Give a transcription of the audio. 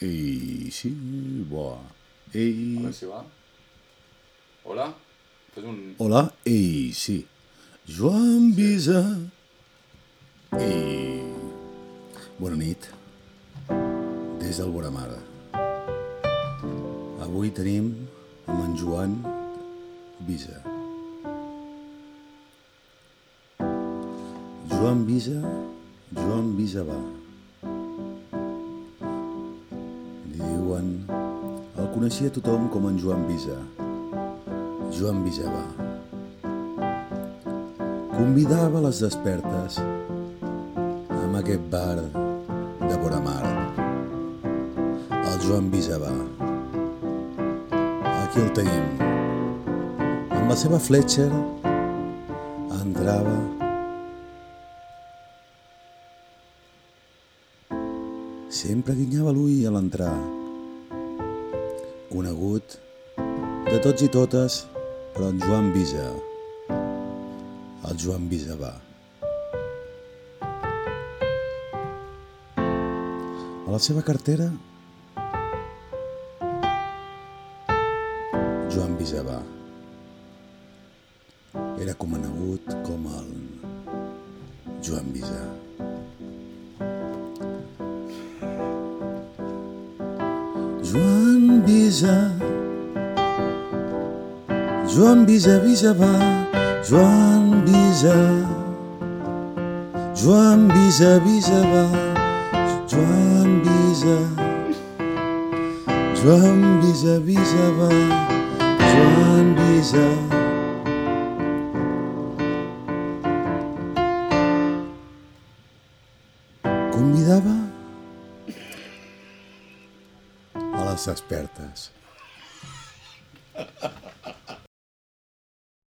Ei, sí, bo. Ei... A veure si va. Hola? Fes un... Hola, ei, sí. Joan Visa. Ei. Bona nit. Des del Boramar. Avui tenim amb en Joan Visa. Joan Visa, Joan Visa va. Coneixia tothom com en Joan Visa. Joan Visa va. Convidava les despertes amb aquest bar de Boramar. El Joan Visa va. Aquí el tenim. Amb la seva Fletcher entrava Sempre guinyava l'ull a l'entrar. Conegut de tots i totes, però en Joan Visa. El Joan Visa va. A la seva cartera, Joan Visa va. Era conegut com el Joan Visa. Joan Visa. Joan Visa, Visa va. Joan Visa. Joan Visa, Visa va. Joan Visa. Joan Visa, Visa va. Joan Visa. Convidava a les expertes.